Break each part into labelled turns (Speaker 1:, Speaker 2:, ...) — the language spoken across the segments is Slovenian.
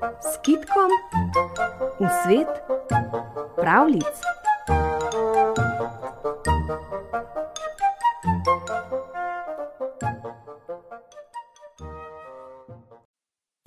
Speaker 1: s kitkom v svet pravlic.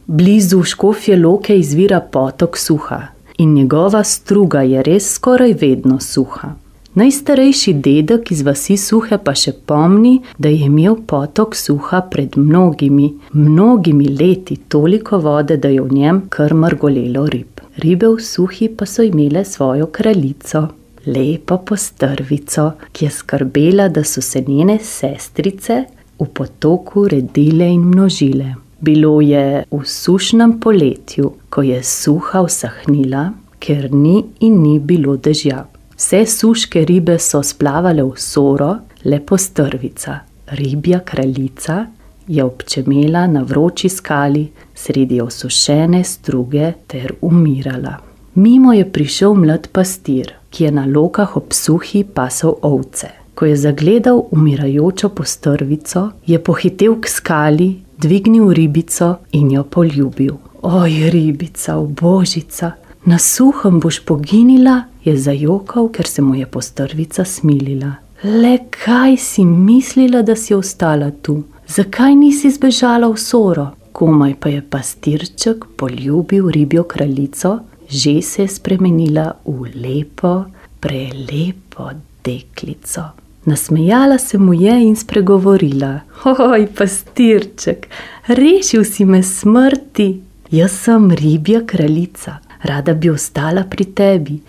Speaker 2: Blizu Škofje Loke izvira potok Suha in njegova struga je res skoraj vedno suha. Najstarejši dedek iz vasi Suhe pa še pomni, da je imel potok Suha pred mnogimi, mnogimi leti toliko vode, da je v njem kar mrgolelo rib. Ribe v Suhi pa so imele svojo kraljico, lepo postrvico, ki je skrbela, da so se njene sestrice v potoku redile in množile. Bilo je v sušnem poletju, ko je suha usahnila, ker ni in ni bilo dežja. Vse suške ribe so splavale v soro, lepo strvica, ribja kraljica je občemela na vroči skali sredi osušene struge ter umirala. Mimo je prišel mlad pastir, ki je na lokah ob suhi pasal ovce. Ko je zagledal umirajočo postrvico, je pohitel k skali, dvignil ribico in jo poljubil. Oj, ribica, božica, na suhem boš poginila je zajokal, ker se mu je postrvica smilila. Le kaj si mislila, da si ostala tu? Zakaj nisi zbežala v soro? Komaj pa je pastirček poljubil ribjo kraljico, že se je spremenila v lepo, prelepo deklico. Nasmejala se mu je in spregovorila: Oj, pastirček, rešil si me smrti. Jaz sem ribja kraljica, rada bi ostala pri tebi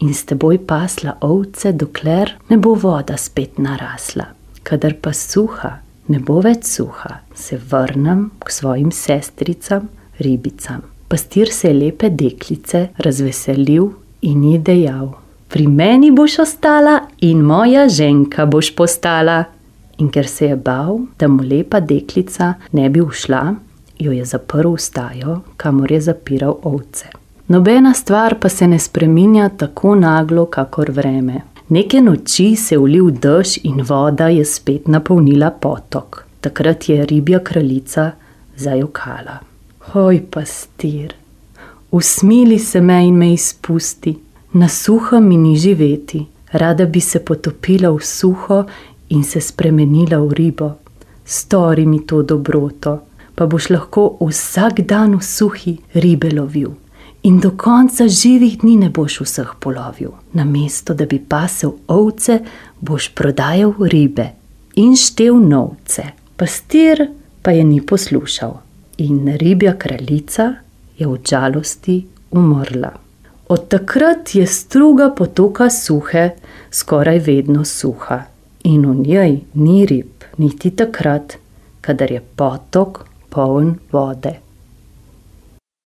Speaker 2: in s teboj pasla ovce, dokler ne bo voda spet narasla. Kadar pa suha, ne bo več suha, se vrnem k svojim sestricam, ribicam. Pastir se je lepe deklice razveselil in ji dejal: Pri meni boš ostala in moja ženka boš postala. In ker se je bal, da mu lepa deklica ne bi ušla, jo je zaprl v stajo, kamor je zapiral ovce. Nobena stvar pa se ne spreminja tako naglo, kakor vreme. Neke noči se je ulil dež in voda je spet napolnila potok. Takrat je ribja kraljica zajokala. Hoj, pastir, usmili se me in me izpusti, na suho mi ni živeti, rada bi se potopila v suho in se spremenila v ribo. Stori mi to dobroto, pa boš lahko vsak dan v suhi ribe lovil in do konca živih dni ne boš vseh polovil. Namesto da bi pasel ovce, boš prodajal ribe in štev novce. Pastir pa je ni poslušal in ribja kraljica je v žalosti umrla. Od takrat je struga potoka suhe, skoraj vedno suha, in v njej ni rib, niti takrat, kadar je potok poln vode.